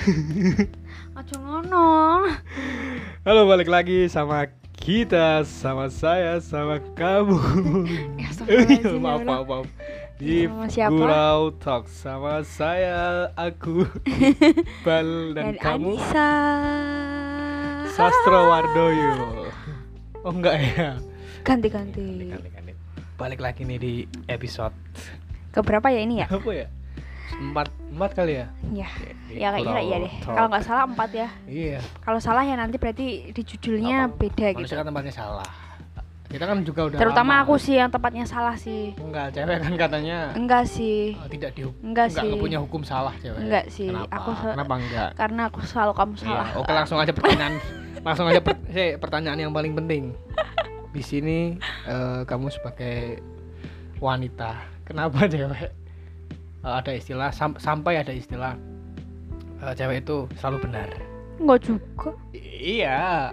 Aja ngono. Halo balik lagi sama kita, sama saya, sama kamu. Ya, astagfirullahaladzim, ya maaf, maaf, maaf. Di? Gurau Talk sama saya, aku, Bal dan, kamu, Anissa. Sastro Wardoyo. Oh enggak ya? Ganti-ganti. Ganti-ganti. Balik lagi nih di episode Keberapa ya ini ya? apa ya? Empat, empat kali ya? Ya. Di Ya kayaknya iya Gurau deh. Kalau nggak salah empat ya. Iya. Kalau salah ya nanti berarti di judulnya Apa? beda Manusia gitu. kan tempatnya salah. Kita kan juga udah Terutama lama. aku sih yang tepatnya salah sih. Enggak, cewek kan katanya Enggak sih. oh, tidak dihukum. Enggak enggak, sih. enggak punya hukum salah cewek. Enggak sih. Kenapa? Aku Kenapa enggak? Karena aku selalu kamu salah. Iya, oke langsung aja pertanyaan. langsung aja per- eh, pertanyaan yang paling penting. Di sini eh, kamu sebagai wanita, kenapa cewek eh, ada istilah sam- sampai ada istilah eh, cewek itu selalu benar. Enggak juga. I- iya,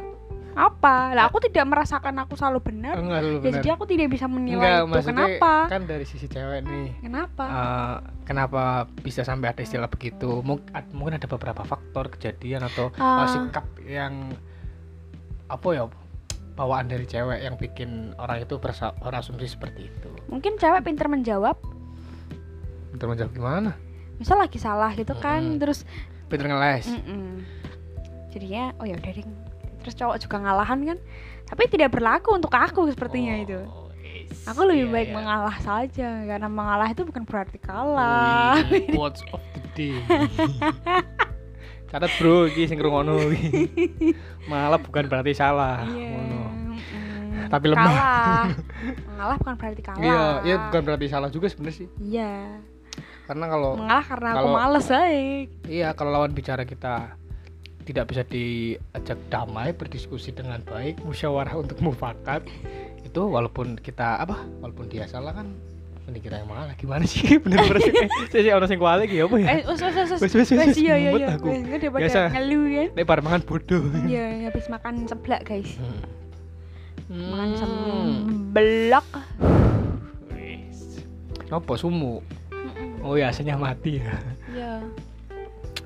Apa? Lah aku tidak merasakan aku selalu benar. enggak selalu Ya, benar. jadi aku tidak bisa menilai Enggak, itu. maksudnya Kenapa? kan dari sisi cewek nih. Kenapa? Eh, kenapa bisa sampai ada istilah begitu? Mungkin ada beberapa faktor kejadian atau eh, Ah. sikap yang apa ya bawaan dari cewek yang bikin orang itu berasumsi seperti itu. Mungkin cewek pinter menjawab. Pinter menjawab gimana? Misal lagi salah gitu kan, Mm-mm. terus Pinter ngeles. mm-mm. jadinya oh ya udah deh. Terus cowok juga ngalahan kan. Tapi tidak berlaku untuk aku sepertinya itu. Oh, is- Aku lebih iya, baik iya. mengalah saja karena mengalah itu bukan berarti kalah. Quotes of the day. Catat bro, iki sing iki. Malah bukan berarti salah. Ngono. mm-mm. Tapi lemah. Kalah. mengalah bukan berarti kalah. Iya, iya bukan berarti salah juga sebenarnya sih. Iya. Karena kalau Mengalah karena aku kalau- males aja. Iya, kalau lawan bicara kita tidak bisa diajak damai, berdiskusi dengan baik, musyawarah untuk mufakat, itu walaupun kita apa, walaupun dia salah kan, mending kita yang malah gimana sih? Bener-bener sih, saya sih orang sing kuali ya apa ya? Eh. Wes, wes, wes, Wes, wes, iya iya iya. aku. Daripada Biasa. ngeluh kan. Nek bar mangan bodoh. Iya, habis makan seblak, guys. Hmm. Makan seblak. Apa sumu? Oh ya, aslinya mati ya. Iya.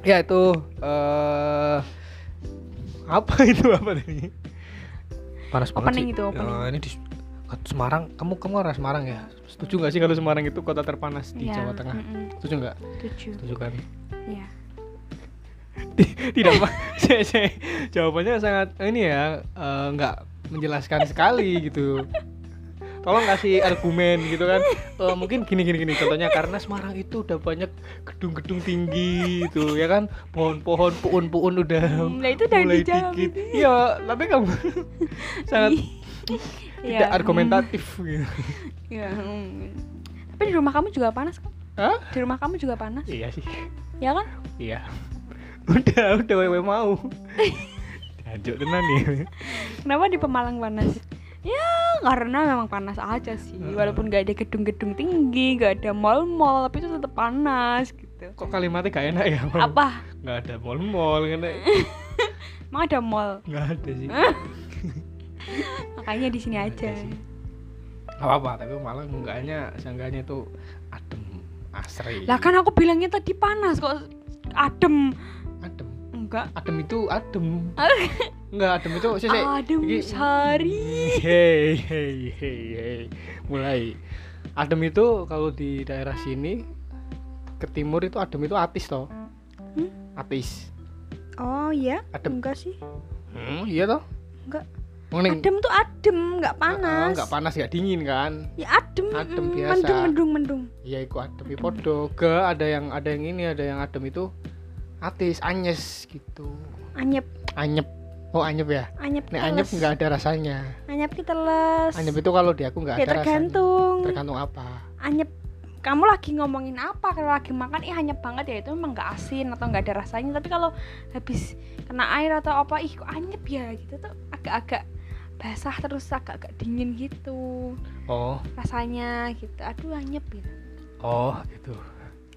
Ya itu eh apa itu apa tadi? Panas banget Opening sih. itu, opening. Eh, ini di Semarang, kamu kamu orang Semarang ya? Setuju nggak sih kalau Semarang itu kota terpanas di Iya, Jawa Tengah? mm-mm. Setuju nggak? Tujuh. Setuju kan? Iya. Tidak, Pak. saya, saya jawabannya sangat ini ya, eh, nggak menjelaskan sekali gitu. Tolong kasih argumen gitu kan. Eh, mungkin gini gini gini contohnya karena Semarang itu udah banyak gedung-gedung tinggi gitu ya kan. Pohon-pohon, pohon-pohon udah Hmm, Nah, itu mulai dikit. itu. Iya, tapi kamu sangat Iya. tidak argumentatif gitu. Iya. mm. Tapi di rumah kamu juga panas kan? Hah? Di rumah kamu juga panas, Iya sih. ya kan? Iya. Udah, udah wewe mau. Jajuk tenan nih. Kenapa di Pemalang panas? Ya karena memang panas aja sih. Walaupun gak ada gedung-gedung tinggi, gak ada mall-mall, tapi itu tetap panas gitu. Kok kalimatnya gak enak ya? Mam? Apa? Nggak ada mall-mall kan? Emang ada mall? Nggak ada sih. Makanya di sini Nggak aja. ada sih. Gak apa-apa, tapi malah enggaknya seenggaknya itu adem, asri. Lah kan aku bilangnya tadi panas kok adem. Enggak. Adem itu adem. Enggak, adem itu sih sih. Adem Iki- sari. Hei, hei, hei, hei. Mulai. Adem itu kalau di daerah sini ke timur itu adem itu atis toh. Hmm? Atis. Oh iya? Adem. Enggak sih. Hmm, iya toh? Enggak. Mending Adem tuh adem, enggak Ah, panas. Enggak panas, enggak dingin kan? Ya adem. Adem biasa. Mendung, mendung, mendung. Iya, iku adem iku podo. Ke ada yang ada yang ini, ada yang adem itu atis, anyes gitu. Anyep, Anyep. Oh, anyep ya. anyep. Nek anyep enggak ada rasanya. Anyep kita les. Anyep itu kalau di aku enggak Ya ada rasanya. tergantung. Tergantung apa? Anyep kamu lagi ngomongin apa kalau lagi makan ih anyep banget ya itu memang nggak asin atau nggak ada rasanya tapi kalau habis kena air atau apa ih kok anyep ya gitu tuh agak-agak basah terus agak-agak dingin gitu Oh, rasanya gitu aduh anyep gitu oh gitu.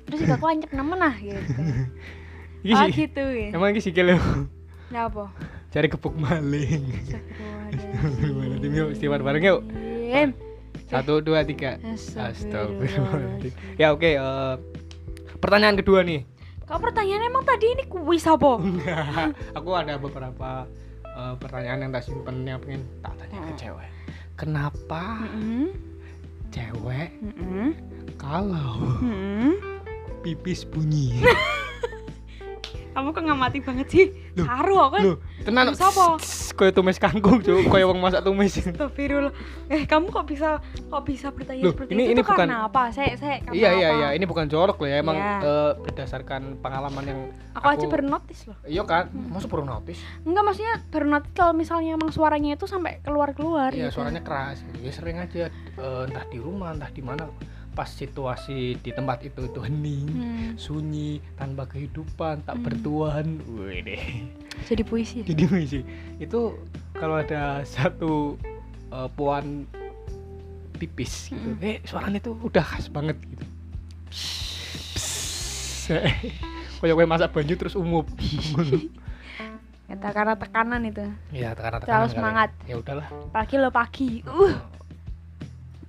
terus juga aku anyep nemen nah gitu oh gitu ya Emang iki sikil nah apa cari kepuk maling. Tim yuk istighfar bareng yuk. Astagfirullahaladzim. Satu dua tiga. Astagfirullahaladzim. Astagfirullahaladzim. Ya oke. eh, pertanyaan kedua nih. Kau pertanyaannya emang tadi ini kuis apa? Enggak. aku ada beberapa eh, pertanyaan yang tak simpen yang pengen tak tanya ke Hmm. cewek kenapa Mm-mm. cewek Mm-mm. kalau Mm-mm. pipis bunyi Kamu kok nggak mati banget sih? Loh, Saru aku kan. Loh, tenan Tumis apa? Kaya tumis kangkung, Cuk. Kaya wong masak tumis. Astagfirullah. Eh, kamu kok bisa kok bisa bertanya Loh, seperti ini- itu ini tuh karena bukan- apa? Saya saya karena Iya, iya, iya. Ini bukan jorok loh ya. Emang Iya. eh, berdasarkan pengalaman yang Aku, aja baru notice loh. Iya kan? Masa baru notice? Enggak maksudnya baru notice kalau misalnya emang suaranya itu sampai keluar-keluar Iya, gitu. suaranya keras. gitu. Ya sering aja eh, entah di rumah, entah di mana pas situasi di tempat itu itu hening, Hmm, sunyi, tanpa kehidupan, tak Hmm. bertuan. Wih deh. jadi puisi. Jadi sih itu kalau ada satu eh, puan pipis gitu, Mm-mm. eh suaranya tuh udah khas banget gitu. Kayak gue masak banyu terus umup. Kata karena tekanan itu. ya tekanan Terlalu semangat. Ya udahlah. Apalagi lo pagi. Uh,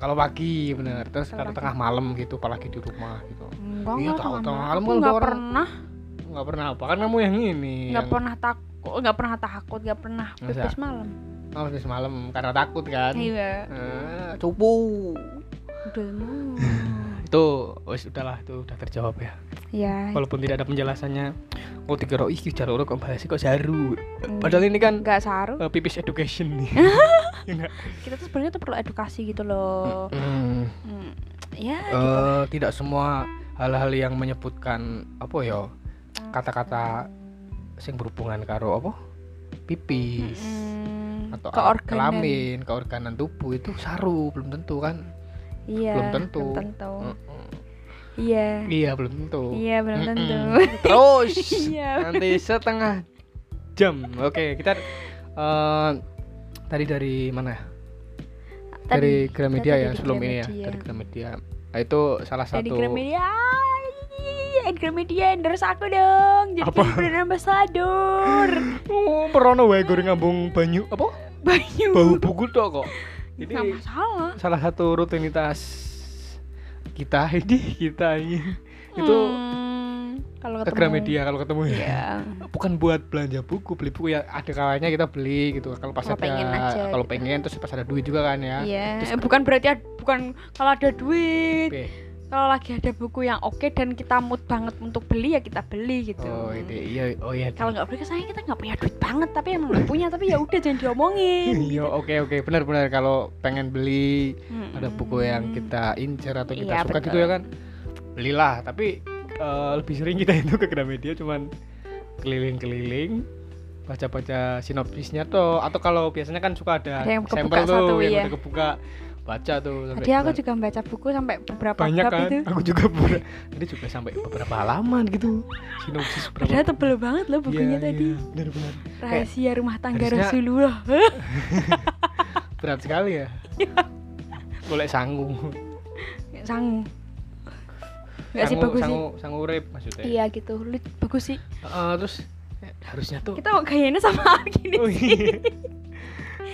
Kalau pagi bener, terus Kalau tengah malam gitu, apalagi di rumah gitu. enggak Iya, tahu, tengah malam. kan nggak pernah Nggak pernah apa kan kamu yang ini. nggak yang pernah takut nggak pernah takut nggak pernah Masa? pipis malam Oh, habis malam karena takut kan. iya Eh, cupu. udah mau. Itu wes udahlah itu udah terjawab ya. ya Walaupun tidak ada penjelasannya. Oh tiga ih jalur kok bahas kok jaru. Hmm. Padahal ini kan nggak saru eh, pipis education nih. Ya kita tuh sebenarnya tuh perlu edukasi gitu loh Hmm, Hmm, ya eh, tidak semua hal-hal yang menyebutkan apa ya kata-kata sing berhubungan karo apa pipis Mm, atau keorganan. kelamin keorganan tubuh itu saru belum tentu kan iya belum tentu. belum tentu. Mm-mm. Iya. Iya belum tentu. Iya belum Mm-mm. tentu. Terus Iya. nanti setengah jam. Oke kita eh, tadi dari mana ya? Dari Gramedia ya dari sebelum ini ya Gramedia. dari Gramedia. Nah, itu salah dari satu Gramedia. Ay, Gramedia endorse aku dong. Jadi Apa? brand ambassador. Oh perono wae goreng ngambung banyu apa? Bayu bau buku tok kok. Nggak jadi masalah salah satu rutinitas kita ini kita ini itu Hmm, kalau ke ketemu Gramedia kalau ketemu ya Iya. bukan buat belanja buku beli buku ya ada kalanya kita beli gitu kalau pas Kalau ada pengen aja kalau gitu. pengen terus pas ada duit juga kan ya Iya, Terus eh, bukan berarti bukan kalau ada duit. Oke. Kalau lagi ada buku yang oke dan kita mood banget untuk beli ya kita beli gitu. oh ini iya oh iya Kalau nggak beli sayang kita nggak punya duit banget tapi emang nggak punya tapi ya udah jangan diomongin. iya oke oke benar-benar kalau pengen beli Mm-mm. ada buku yang kita incer atau kita Iya, suka betul. gitu ya kan belilah tapi eh, lebih sering kita itu ke Gramedia cuman keliling-keliling baca-baca sinopsisnya tuh atau kalau biasanya kan suka ada, Ada yang sampel tuh satu, yang iya. udah kebuka baca tuh sampai Tadi aku juga baca buku sampai beberapa banyak kan itu. aku juga beberapa tadi juga sampai beberapa halaman gitu sinopsis berapa Padahal tebel banget loh bukunya Iya, tadi. iya, benar-benar Rahasia rumah tangga harusnya- Rasulullah. berat sekali ya Iya. boleh sanggung Sangu. Enggak sih sangu bagus sih. sangu sangu urip maksudnya Iya gitu. Lu bagus sih. Eh, terus eh, harusnya tuh Kita kok gayanya sama gini Oh, sih.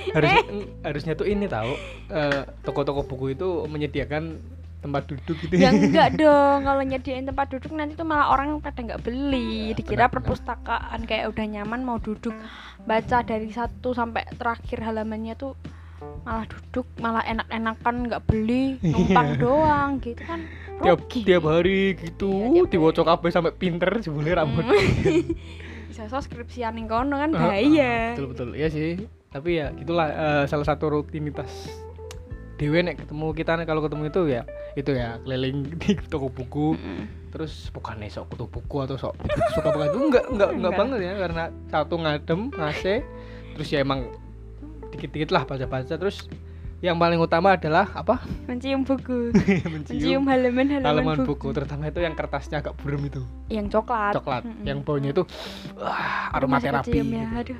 Iya. harusnya harusnya tuh ini tahu eh, toko-toko buku itu menyediakan tempat duduk gitu ya. Enggak dong kalau nyediain tempat duduk nanti tuh malah orang pada nggak beli. Ya, dikira benar-benar. perpustakaan kayak udah nyaman mau duduk. Baca dari satu sampai terakhir halamannya tuh malah duduk malah enak-enakan nggak beli numpang doang gitu kan. Tiap rugi. tiap hari gitu Iya, tiap diwocok kabeh sampai pinter sebenarnya rambut bisa so skripsian yang kono kan Eh, eh, bahaya. betul betul iya sih tapi ya gitulah eh, salah satu rutinitas Dewe nek ketemu kita nek kalau ketemu itu ya itu ya keliling di toko buku Mm-mm. terus bukan sok kutu buku atau sok suka banget itu enggak enggak enggak banget ya karena satu ngadem ngasih terus ya emang dikit-dikit lah baca-baca terus yang paling utama adalah apa mencium buku mencium mencium halaman-halaman halaman buku. buku terutama itu yang kertasnya agak burem itu yang coklat coklat Mm-mm. yang baunya itu masih aromaterapi kecium ya. gitu. Aduh,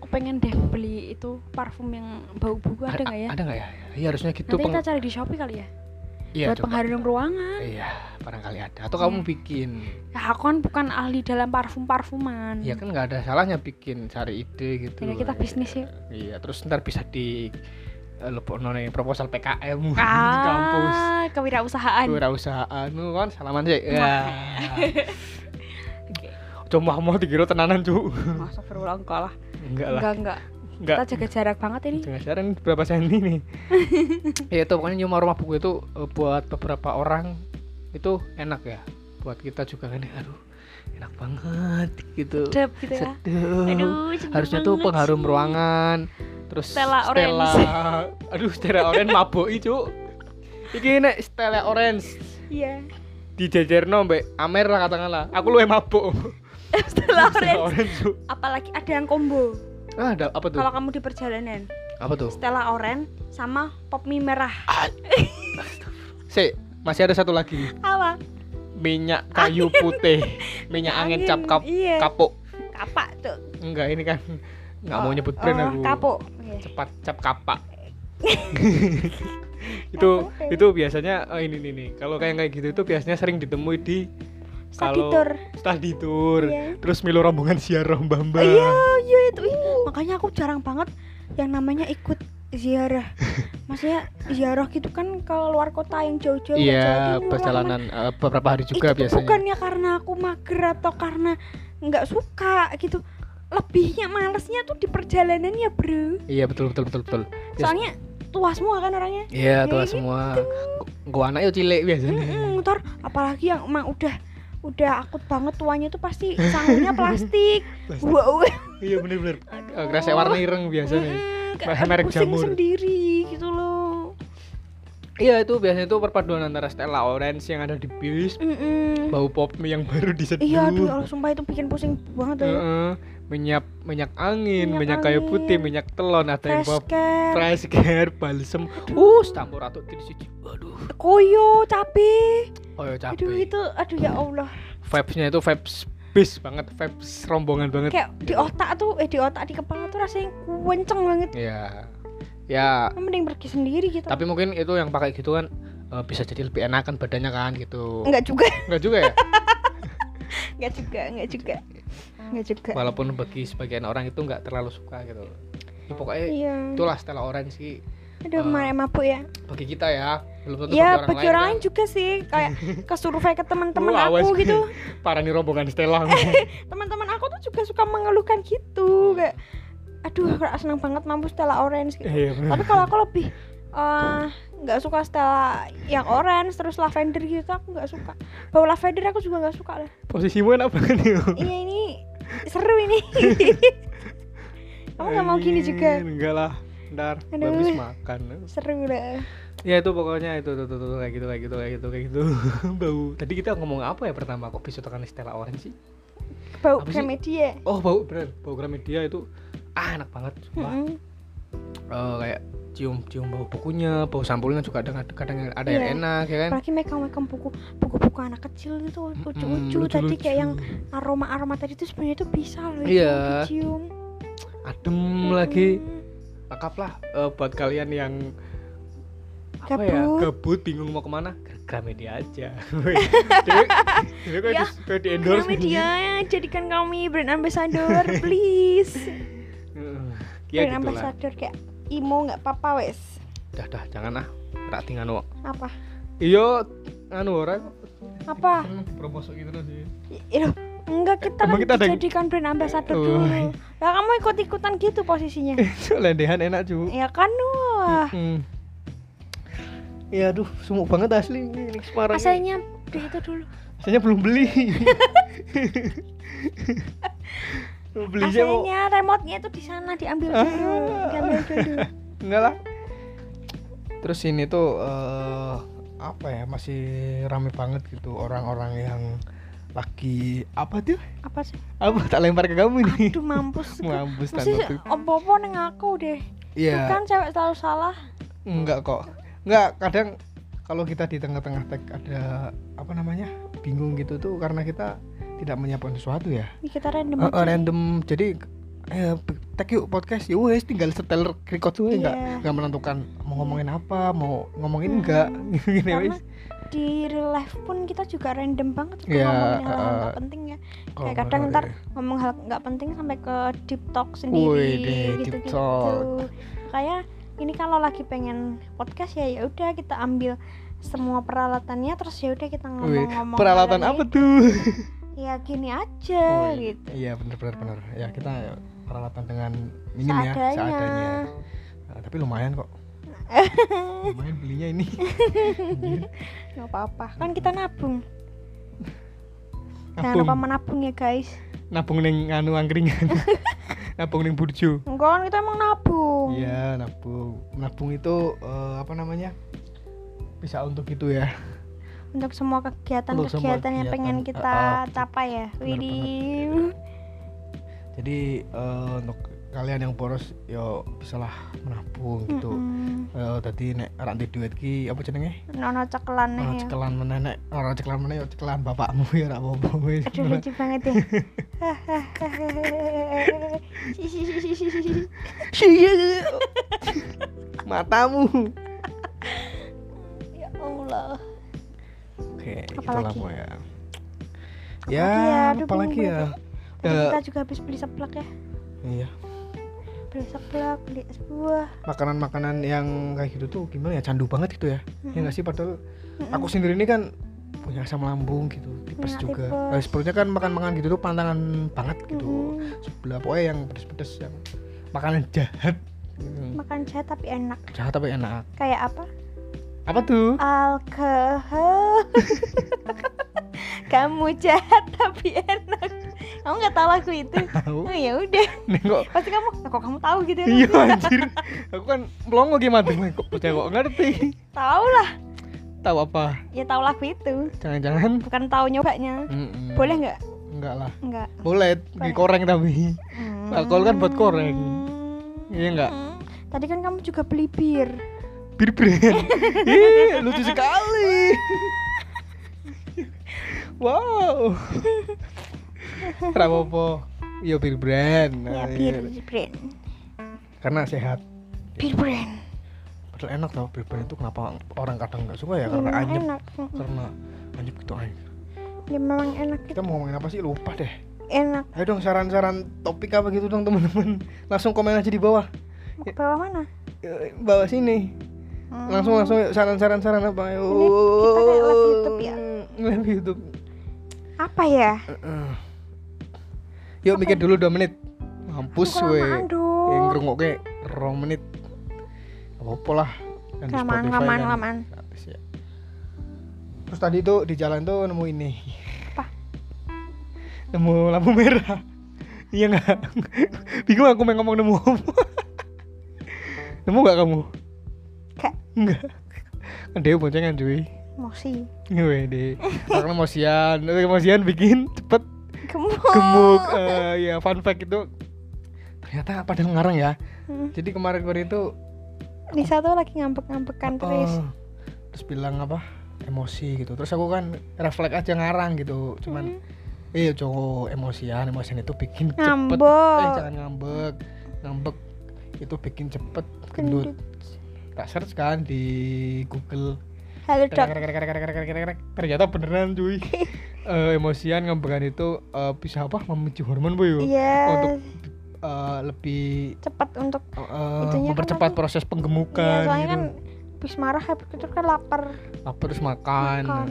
aku pengen deh beli itu parfum yang bau buku ada nggak ya? ada nggak ya iya harusnya gitu Nanti peng- kita cari di Shopee kali ya. iya buat coba pengharum ruangan. iya barangkali ada atau kamu Iya. bikin Ya, aku kan bukan ahli dalam parfum-parfuman. ya kan nggak ada salahnya bikin cari ide gitu Jadi kita bisnis yuk. iya terus ntar bisa di eh, lepok none proposal PKM di kampus Ah, kewirausahaan. wirausahaan nu kan salaman sih ya cuma mau dikira tenanan cu masa berulang enggak lah enggak lah. Enggak enggak. Enggak. Kita jaga jarak banget ini. Dengan saran berapa senti nih? Ya itu pokoknya nyium aroma buku itu eh, buat beberapa orang itu enak ya. Buat kita juga kan ya, aduh enak banget gitu. Sedap gitu ya. Seduh. aduh harusnya tuh pengharum sih. ruangan terus Stella orange. aduh Stella orange maboi cu iki nek Stella orange. Iya. Dijejerno mbek Amer lah katakanlah. Aku lu mabuk Stella orange. orange. Apalagi ada yang combo. Ah ada. Apa tuh? Kalau kamu di perjalanan. Apa tuh? Stella orange sama pop mie merah. Si masih ada satu lagi. Apa? Minyak kayu putih. Minyak angin cap kap iya. kapuk. Kapak tuh enggak ini kan nggak mau Oh, nyebut brand oh, aku. kapuk. Oke. cepat cap kapak. Itu itu biasanya oh ini nih nih kalau kayak kayak gitu itu biasanya sering ditemui di kalau Staditur. study tour Iya. terus milu rombongan siaroh mbah mbah iya iya itu Ih, makanya aku jarang banget yang namanya ikut ziarah. Maksudnya ziarah gitu kan ke luar kota yang jauh-jauh iya perjalanan eh, beberapa hari itu juga tuh biasanya. bukannya karena aku mager atau karena nggak suka gitu. Lebihnya malesnya tuh di perjalanan ya bro. Iya betul betul betul betul. Ya, soalnya tua semua kan orangnya. Iya kayak semua. gua anak yo cilik biasanya. Mm-mm, ntar apalagi yang emang udah udah akut banget tuanya tuh pasti sanggulnya plastik Plastik. wow iya bener bener Eh, kresek warna ireng biasanya Mm-mm, Merek jamur. sendiri gitu loh iya itu biasanya itu perpaduan antara Stella Orange yang ada di bis Mm-mm. bau pop yang baru diseduh iya aduh ya sumpah itu bikin pusing banget ya Heeh. Minyak minyak angin Minyak minyak kayu angin. putih minyak telon ada yang bawa fresh care balsem. Uh campur atau di situ aduh koyo cabe. Oh ya aduh itu aduh ya Allah. Vibesnya itu vibes bis banget vibes rombongan banget. Kayak di otak tuh eh di otak di kepala tuh rasanya kenceng banget. Ya. Ya mending pergi sendiri gitu. Tapi mungkin itu yang pakai gitu kan eh, bisa jadi lebih enakan badannya kan gitu. Enggak juga. Enggak juga ya? Enggak juga enggak juga enggak juga. Walaupun bagi sebagian orang itu nggak terlalu suka gitu. Ya, pokoknya iya. itulah Stella Orange sih. Aduh mana mabuk ya. bagi kita ya. Belum tentu ya bagi orang lain kan. juga sih. Kayak ke survei ke teman-teman aku gitu. Para nih rombongan Stella. Teman-teman aku tuh juga suka mengeluhkan gitu. Kayak aduh aku seneng banget mampu Stella Orange gitu. Iya tapi kalau aku lebih eh, nggak suka Stella yang orange terus lavender gitu aku nggak suka. Bau lavender aku juga nggak suka lah. Posisimu enak banget nih. Iya ini seru ini. Kamu nggak mau gini juga? Enggak lah ntar Aduh. habis makan. Seru lah ya itu pokoknya itu tuh, tuh, tuh, kayak gitu kayak gitu kayak gitu kayak gitu. Bau. Tadi kita ngomong apa ya pertama? Kok bisa tekan Stella Orange sih? Bau? Gramedia. Oh bau bener. Bau Gramedia itu ah enak banget sumpah. Mm-mm. Eh, kayak cium cium bau bukunya bau sampulnya juga ada kadang ada yang Iya. enak ya kan? Apalagi megang-megang buku buku-buku anak kecil itu lucu-lucu. Mm, tadi kayak yang aroma-aroma tadi itu sebenarnya itu bisa loh itu dicium. Adem lagi. Mm. lengkap lah eh, buat kalian yang apa ya Gabut. bingung mau ke mana ke Gramedia aja. Kayak Ya, di, endorse Gramedia jadikan kami brand ambassador please. Ya brand gitu ambassador kayak imo nggak apa-apa wes. Dah dah jangan ah. Rak tinggal no apa? Iyo anu orang apa? Promosi gitu loh sih Ih, enggak kita Emang kan kita ada- dijadikan brand ambassador Oh. dulu. Lah kamu ikut-ikutan gitu posisinya? Lendehan enak cu ya kan wah Hmm. Ya aduh, sumuk banget asli ini Semarang. ini. asalnya beli itu dulu. Asalnya belum beli. Belum beli aja mau. asalnya remote-nya itu di sana diambil Ah. dulu diambil dulu Enggak lah. Terus ini tuh eh, apa ya masih rame banget gitu orang-orang yang lagi apa tuh? apa sih Apa tak lempar ke kamu nih? aduh mampus Mampus Mesti opo-opo neng aku deh Iya. kan cewek selalu salah Enggak kok. Enggak, kadang kalau kita di tengah-tengah tag ada apa namanya? bingung gitu tuh karena kita tidak menyiapkan sesuatu ya. Ini kita random aja eh, random. Jadi eh tag yuk podcast ya wes tinggal setel record tuh enggak Iya. enggak menentukan mau ngomongin apa, mau ngomongin Hmm. enggak gini karena wes. di real life pun kita juga random banget suka Iya, ngomongin hal nggak penting ya kayak kadang ntar ada- ngomong hal nggak penting sampai ke deep talk sendiri Wih deh, gitu deep gitu talk. kayak ini kalau lagi pengen podcast ya ya udah kita ambil semua peralatannya terus ya udah kita ngomong-ngomong peralatan apa tuh? ya gini aja Oh, iya. gitu Iya benar benar. Ya kita peralatan dengan minim ya Seadanya. Nah, tapi lumayan kok. lumayan belinya ini. Nggak apa-apa kan kita nabung jangan lupa menabung ya guys nabung ning anu angkringan. nabung ning burjo. enggak kan kita emang nabung Iya, nabung. Nabung itu eh, apa namanya? Bisa untuk itu ya. Untuk semua kegiatan-kegiatan yang pengen kegiatan. kita Ah, ah, capai ya Widih Jadi eh, untuk kalian yang boros yo bisalah menabung gitu. Mm-mm. Eh tadi nek rak di duit ki apa jenenge? nono cekelan nih Ora ya cekelan meneh nek ora cekelan meneh yo cekelan bapakmu ya ora apa-apa wis. aduh lucu banget ya Matamu. ya Allah Oke, Apalagi? itulah pokoknya. ya? Ya, apalagi ya? Tadi Ya, kita juga habis beli seblak ya iya. beli seblak beli es buah Makanan-makanan yang kayak gitu tuh gimana ya? Candu banget gitu ya. Ya Mm-mm. nggak sih padahal Mm-mm. aku sendiri ini kan punya asam lambung gitu, tipes Punya juga. tipes. Nah, sebenarnya kan makan-makan gitu tuh pantangan banget gitu. Mm-mm. Sebelah pokoknya yang pedes-pedes yang makanan jahat. Hmm, makan jahat tapi enak Jahat tapi enak. kayak apa Apa tuh? alkohol kamu jahat tapi enak kamu nggak tahu lagu itu Tahu. oh ya udah Nengok pasti kamu "Lah, kok kamu tahu gitu ya Iya anjir. Aku kan melongo gimana kok percaya kok ngerti. tahu lah Tahu apa? ya tahu lagu itu Jangan-jangan bukan tahu nyobanya Mm-mm. boleh nggak Enggak lah. nggak Boleh Boleh. dikoreng tapi. Alkohol kan buat koreng. Hmm. Iya nggak? tadi kan kamu juga beli bir Bir brand. Ih, lucu sekali. wow. Rapopo. Iya bir brand. ya Nah, bir iya. brand Karena sehat. bir brand Padahal enak tau bir brand itu kenapa orang kadang nggak suka ya karena Memang anyep. enak Mm-mm. Karena anyep gitu aja. ya memang enak Kita mau ngomongin apa sih lupa deh. enak Ayo dong saran-saran topik apa gitu dong teman-teman. Langsung komen aja di bawah. bawah mana Eh, Bawah sini. Hmm. Langsung langsung yuk, saran-saran saran apa? Ayo. Ini kita kayak live YouTube ya? Live YouTube. apa ya Heeh. Yuk mikir dulu 2 menit. Mampus we. Yang dong ngrungokke 2 menit. Apa lah. Kan Kelamaan, kelamaan, kan kelamaan. ya. Terus tadi tuh di jalan tuh nemu ini. Apa? Nemu lampu merah. Iya nggak? Bingung aku mau ngomong nemu apa. nemu nggak kamu? Gak. Enggak. Kan dia boncengan cuy. emosi Gue deh. Karena emosian, emosian bikin cepet gemuk gemuk. Eh, ya fun fact itu ternyata pada ngarang ya. Hmm. Jadi kemarin-kemarin itu Nisa tuh lagi ngambek-ngambekan terus Oh, terus bilang apa emosi gitu terus aku kan refleks aja ngarang gitu cuman Hmm. eh cowok emosian emosian itu bikin cepet Ngambek. eh jangan ngambek ngambek itu bikin cepet gendut Gendut. Tak search kan di Google. Halo dok. Ternyata beneran cuy. Eh, emosian ngambekan itu eh, bisa apa? Memicu hormon boy iya untuk eh, lebih cepat untuk kan mempercepat nanti- proses iya penggemukan soalnya gitu. kan habis marah habis itu kan lapar. Lapar terus makan, Makan.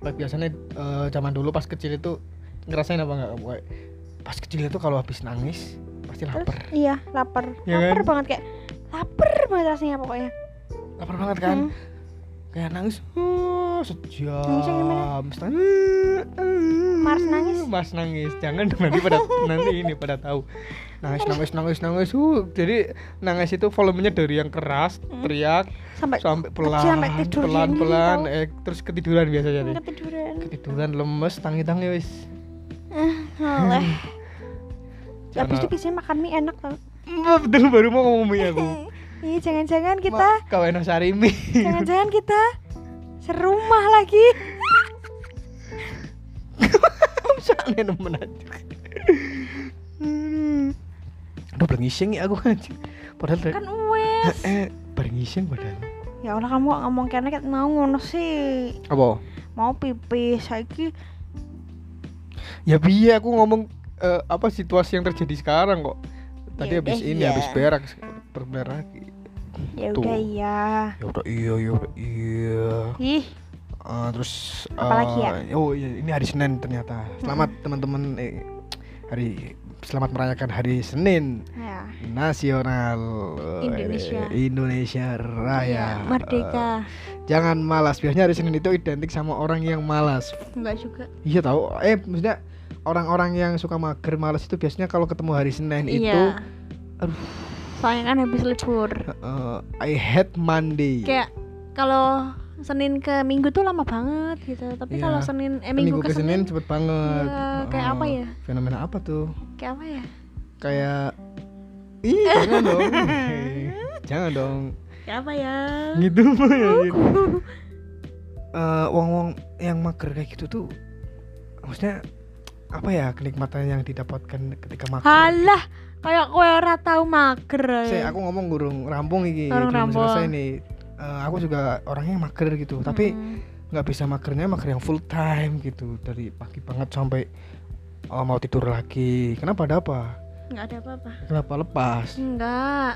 Kayak biasanya eh, zaman dulu pas kecil itu ngerasain apa nggak? Pas kecil itu kalau habis nangis pasti terus lapar. iya lapar. Iya lapar kan? banget kayak lapar banget rasanya pokoknya. Lapar banget kan? Hmm. kayak nangis. Oh, sejam. Nangisnya gimana? Setengah- Mars nangis? Mars nangis. Jangan nanti pada nanti ini pada tahu. Nangis nangis nangis nangis. Uh jadi nangis itu volumenya dari yang keras Hmm. teriak sampai sampai kecil, pelan sampai tidur pelan gini pelan tau. eh terus ketiduran biasanya deh. Ketiduran. Ketiduran lemes tangi tangi wis oleh Jangan- habis itu biasanya makan mie enak tau betul baru mau ngomong mie aku. Iya jangan-jangan kita kau enak sari mie jangan-jangan kita serumah lagi. Soalnya nemen aja. Aduh. Belum ngising ya aku aja Padahal kan wes. Eh, bareng ngising padahal. Ya Allah kamu ngomong kene ket mau ngono sih. Apa? mau pipis saiki. Ya biar aku ngomong eh, apa situasi yang terjadi sekarang kok Tadi Ya habis ini iya. habis berak berberak ya udah iya. Ya udah iya ya udah iya. Ih. Eh, terus Apalagi ya? eh, oh iya ini hari Senin ternyata. Selamat teman-teman eh, hari selamat merayakan hari Senin. Ya. Nasional eh, Indonesia. Indonesia Raya. Iya, merdeka. Jangan malas biasanya hari Senin itu identik sama orang yang malas. Enggak juga. Iya tahu eh maksudnya orang-orang yang suka mager malas itu biasanya kalau ketemu hari Senin itu iya aduh. Soalnya kan habis libur. Eh, I hate Monday. Kayak kalau Senin ke Minggu tuh lama banget gitu. Tapi Iya. kalau Senin eh Minggu, Minggu, ke Senin cepet banget. Iya, kayak apa ya? fenomena apa tuh? Kayak apa ya? Kayak ih jangan dong. Jangan dong. Kayak apa ya? Gitu ya gitu. Eh, wong-wong yang mager kayak gitu tuh maksudnya apa ya kenikmatan yang didapatkan ketika mager halah kayak kowe ora tau mager. Saya aku ngomong gurung rampung iki Urung belum rampung. selesai nih. Eh, aku juga orangnya mager gitu tapi Hmm. nggak bisa magernya mager yang full time gitu dari pagi banget sampai eh, mau tidur lagi. Kenapa ada apa? Nggak ada apa-apa. Kenapa lepas? Enggak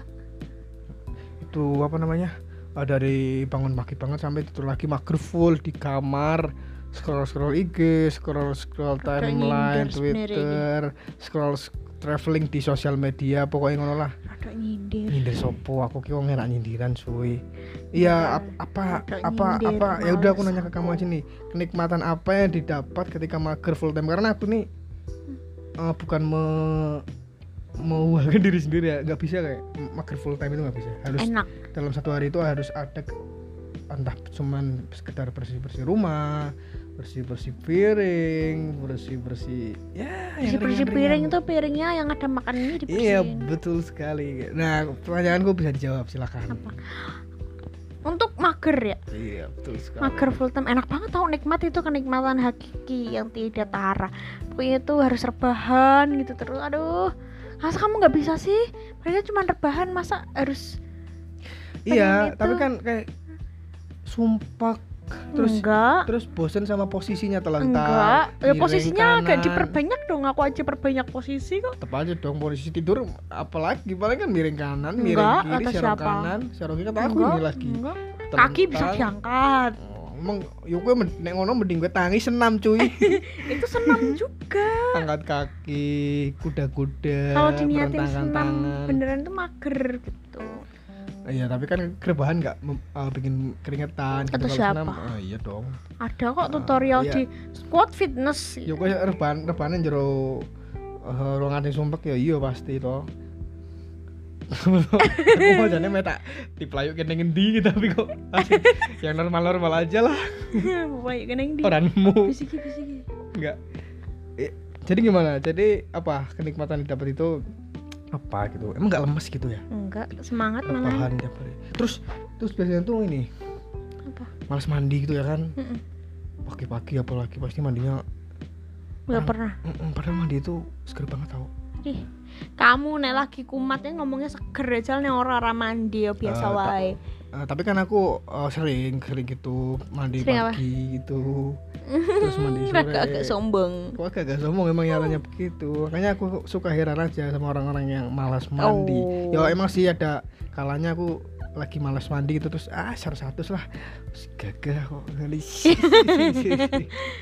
itu apa namanya Ah, dari bangun pagi banget sampai tidur lagi mager full di kamar scroll scroll IG scroll scroll timeline Twitter scroll traveling di sosial media pokoknya ngono lah. Rada nyindir. Nyindir sopo? Aku ki wong enak nyindiran suwe iya ap- apa apa apa ya udah aku nanya ke kamu aja nih. Kenikmatan apa yang didapat ketika mager full time? Karena aku nih eh, bukan me mewahkan diri sendiri ya. Nggak bisa kayak mager full time itu nggak bisa. Harus enak. dalam satu hari itu harus ada entah cuman sekedar bersih bersih rumah bersih bersih piring bersih bersih ya bersih bersih piring itu piringnya yang ada makanannya dibersihin. Iya betul sekali. Nah pertanyaanku bisa dijawab silakan. Apa untuk mager ya? Iya betul sekali. Mager full time. Enak banget tau nikmat itu kenikmatan hakiki yang tidak tara. Pokoknya itu harus rebahan gitu terus. Aduh masa kamu nggak bisa sih? Mereka cuma rebahan masa harus iya tapi kan kayak sumpah terus enggak. terus bosen sama posisinya terlentang enggak. ya posisinya agak kanan. diperbanyak dong. Aku aja perbanyak posisi kok. Tetep aja dong posisi tidur apalagi paling kan miring kanan miring Enggak, kiri kata serong siapa? kanan serong kiri kata aku ini lagi enggak. kaki bisa diangkat. Oh, emang yuk gue men- nek ngono mending gue tangi senam cuy. Itu senam juga. Angkat kaki kuda-kuda kalau diniatin senam tangan. beneran tuh mager. gitu iya tapi kan rebahan nggak uh, bikin keringetan Kata gitu siapa? oh, iya dong. Ada kok tutorial iya. di squat fitness. Yuk gue rebahan rebahan jero uh, ruangan yang sumpek ya iya pasti toh. Aku mau jadi meta di pelayu kene ngendi gitu tapi kok asik. yang normal normal aja lah. Baik kan yang di orangmu bisiki bisiki. Enggak Eh, jadi gimana? Jadi apa? Kenikmatan didapat itu apa gitu. Emang nggak lemes gitu ya? Enggak semangat malah rebahan tiap hari. Terus terus biasanya tuh ini apa? malas mandi gitu ya kan? Mm-mm. pagi-pagi apalagi pasti mandinya nggak Ah. pernah. Mm-mm, padahal mandi itu seger banget tau. Ih kamu nek lagi kumatnya ngomongnya seger aja nih orang orang mandi ya biasa tak- wae Eh, tapi kan aku eh, sering sering gitu mandi Sering apa? pagi gitu. Terus mandi sore. agak-agak sombong. Kok agak agak sombong emang nyatanya begitu. Makanya aku suka heran aja sama orang-orang yang malas mandi. Oh. Ya emang sih ada kalanya aku lagi malas mandi gitu terus ah satu lah. Terus gagah kok kali.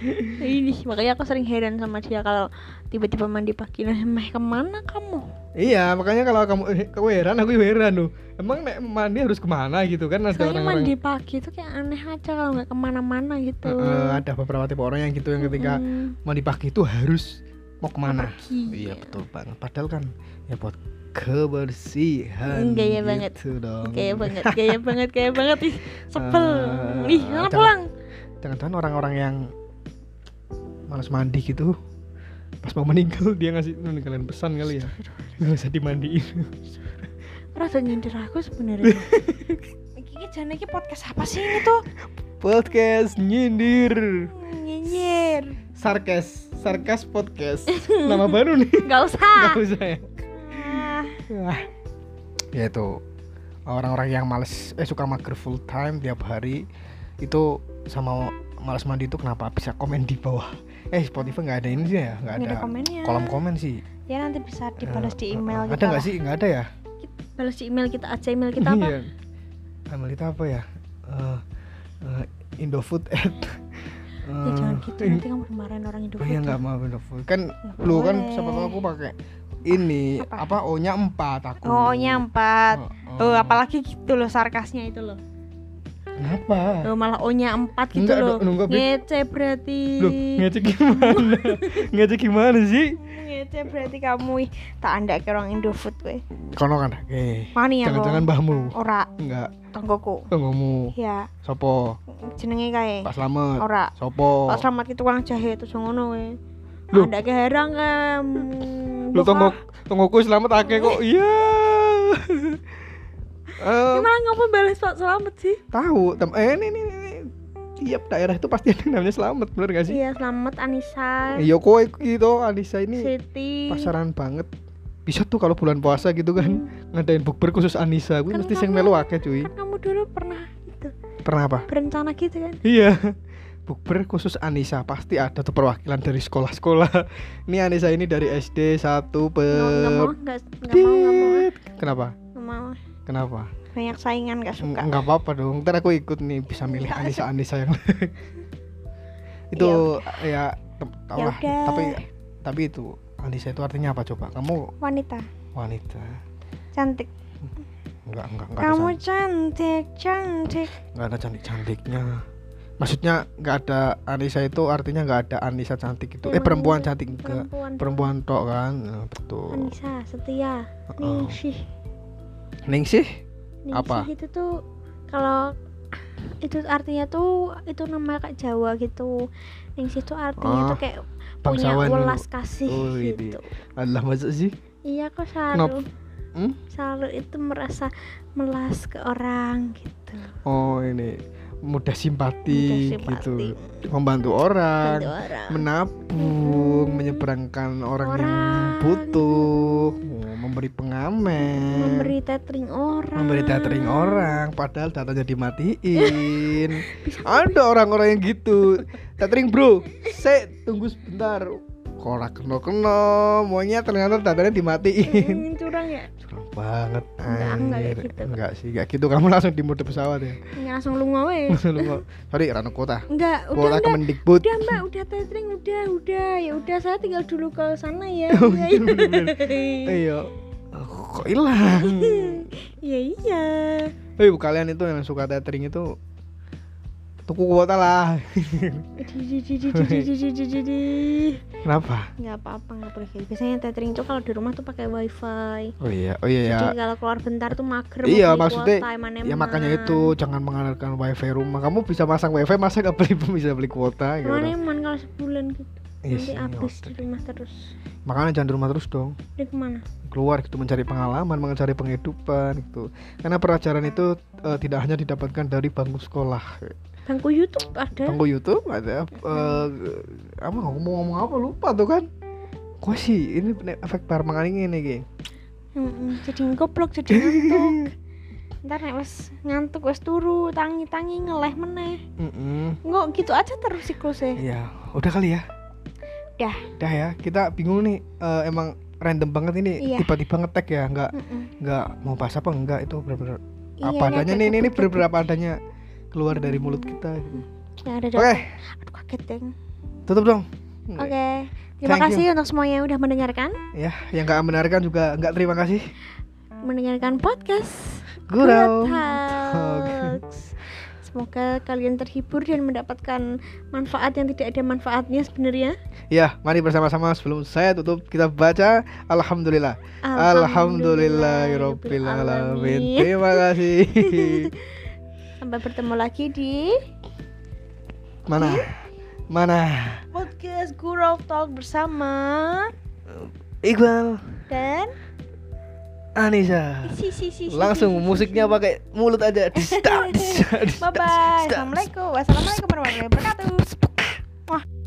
Ini makanya aku sering heran sama dia kalau tiba-tiba mandi pagi nah meh ke mana kamu? Iya makanya kalau kamu eh, kamu heran aku heran loh. Emang nek mandi harus ke mana gitu kan ada soalnya orang-orang mandi pagi itu kayak aneh aja kalau nggak ke mana-mana gitu. Eh, eh, ada beberapa tipe orang yang gitu yang ketika Mm, mandi pagi itu harus mau ke mana pergi. iya betul banget padahal kan ya buat kebersihan Gaya banget. gitu dong Gaya banget, gaya banget, gaya banget ih sebel. Eh, ih, jangan- pulang. jangan-jangan orang-orang yang malas mandi gitu pas mau meninggal dia ngasih ninggalin pesan kali ya nggak usah dimandiin Rada nyindir aku sebenarnya. Iki jane iki podcast apa sih ini tuh? podcast nyindir Nyinyir. sarkas sarkas podcast nama baru nih Gak usah. nggak usah ya Ah, Wah. ya itu orang-orang yang males eh suka mager full time tiap hari itu sama malas mandi itu kenapa bisa komen di bawah eh Spotify nggak ada ini sih ya nggak ada, ada komennya. kolom komen sih Ya nanti bisa dibalas di Eh, email eh, kita. ada nggak sih nggak ada ya Balas di email kita aja email kita apa? Iya. email kita apa ya Eh, eh, Indofood at ya jangan gitu. Eh, nanti kamu dimarahin orang Oh Indofood iya nggak mau Indofood kan Nggak lu kan boleh. siapa tahu aku pakai ini Apa? apa, O nya empat aku. Oh nya empat. Oh, oh. Apalagi gitu loh sarkasnya itu loh. Kenapa? Oh malah o nya empat gitu Enggak, loh. enggak, Beb. ngece berarti. Loh, ngece gimana? ngece gimana sih? ngece berarti kamu ih, tak anda ke orang Indofood gue Kono kan oke. Wani ya Jangan-jangan mbahmu. ora. Enggak, tonggoku tunggumu. ya Sopo? jenenge kae Pak Slamet. ora Sopo? Pak Slamet itu tukang jahe terus ngono we. Loh. Anda keherang kamu. Lu tunggu tungguku selamat akeh kok. Iya. Eh, Gimana ngapa balas Pak Slamet sih? tahu tem eh ini, ini, ini. tiap daerah itu pasti ada namanya selamat bener gak sih Iya, Slamet Anissa, iya kowe gitu Anissa ini Siti. pasaran banget bisa tuh kalau bulan puasa gitu kan ngadain bukber khusus Anissa. Gue Kan mesti sing melu akeh cuy. Kan kamu dulu pernah itu pernah apa? berencana gitu kan? iya. Bukber khusus Anissa pasti ada tuh perwakilan dari sekolah-sekolah. Ini Anissa ini dari SD 1 Nggak per nggak mau, nggak mau, nggak mau, kenapa? Nggak mau. kenapa? Banyak saingan nggak suka. nggak apa-apa dong ntar aku ikut nih bisa milih Nggak. Anissa Anissa yang itu ya tem- tau Ya lah tapi tapi itu Anissa itu artinya apa coba kamu Wanita, wanita cantik. enggak enggak enggak ada Kamu cantik, cantik, cantik. enggak ada cantik cantiknya maksudnya enggak ada Anissa itu artinya enggak ada Anissa cantik itu eh Emang perempuan cantik enggak Perempuan. perempuan tok kan Nah, betul Anissa, setia, Oh. ningsih. Ningsih Ningsih Apa? itu tuh kalau itu artinya tuh itu nama kayak Jawa gitu. Ningsih itu artinya Ah, tuh kayak punya welas kasih Oh, ini. gitu. Allah masa sih Iya kok selalu Hmm? selalu itu merasa melas ke orang gitu. oh ini mudah simpati, Mudah gitu simpati. membantu orang Bantu orang. menabung, menyeberangkan orang, yang Orang. butuh, oh, memberi pengamen, Memberi tethering orang. memberi tethering orang, padahal datanya dimatiin. Ada orang-orang yang gitu, tethering bro, saya tunggu sebentar. Korak kena kena, maunya ternyata datanya dimatiin. Hmm, curang ya. Curang banget. Enggak, enggak gitu. Enggak sih, enggak gitu. Kamu langsung di mode pesawat ya. Nggak langsung lu ngawe. Lu mau- Sorry, Rano Kota. Enggak, udah Kota enggak. Kemendikbud. Udah mbak, udah tethering, udah, udah Ya udah, saya tinggal dulu ke sana ya Oh, Iya, iya, iya. Iya. Oh, kok hilang? Iya, iya bu, kalian itu yang suka tethering itu tuku kuota lah. Kenapa? Nggak apa-apa, nggak boleh gitu Biasanya tethering tuh kalau di rumah tuh pakai wifi Oh iya, oh iya ya. Jadi kalau keluar bentar tuh mager Iya, maksudnya kuota, eman-eman. ya makanya itu jangan mengandalkan wifi rumah. Kamu bisa pasang wifi, masa gak beli bisa beli kuota gitu. Eman-eman kalau sebulan gitu Iya Nanti sih, habis di rumah terus Makanya jangan di rumah terus dong. Ini ke mana? Keluar gitu mencari pengalaman, mencari penghidupan gitu. Karena pelajaran itu eh, tidak hanya didapatkan dari bangku sekolah. Bangku Youtube ada Bangku YouTube ada eh, apa ngomong-ngomong apa lupa tuh kan. Kok sih ini efek parmangan ini nih, Mm-mm, Jadi ngoblok, jadi ngantuk Ntar nek wes ngantuk wes turu tangi-tangi ngeleh meneh. Nggak gitu aja terus siklusnya Iya, udah kali ya. Dah. Dah ya, kita bingung nih eh, emang random banget ini Iya. tiba-tiba ngetek ya, nggak Mm-mm. nggak mau bahas apa enggak itu benar-benar Iya, apa adanya nih ini, ini kebut-kebut. benar-benar apa adanya keluar dari mulut kita gitu. Ada Oke. Aduh kaget deng tutup dong. Oke Terima Thank kasih untuk semuanya yang udah mendengarkan Ya, yang nggak mendengarkan juga nggak terima kasih. Mendengarkan podcast Gurau. Talks. Semoga kalian terhibur dan mendapatkan manfaat yang tidak ada manfaatnya sebenarnya. Ya, mari bersama-sama sebelum saya tutup kita baca Alhamdulillah. Alhamdulillahirabbil alamin. Terima kasih. Sampai bertemu lagi di Mana? Mana? podcast Gurau Talk bersama Iqbal, dan Anissa. si si si si, Langsung si, si, musiknya si. pakai mulut aja. Dis, Bye bye. Assalamualaikum. Wassalamualaikum warahmatullahi wabarakatuh.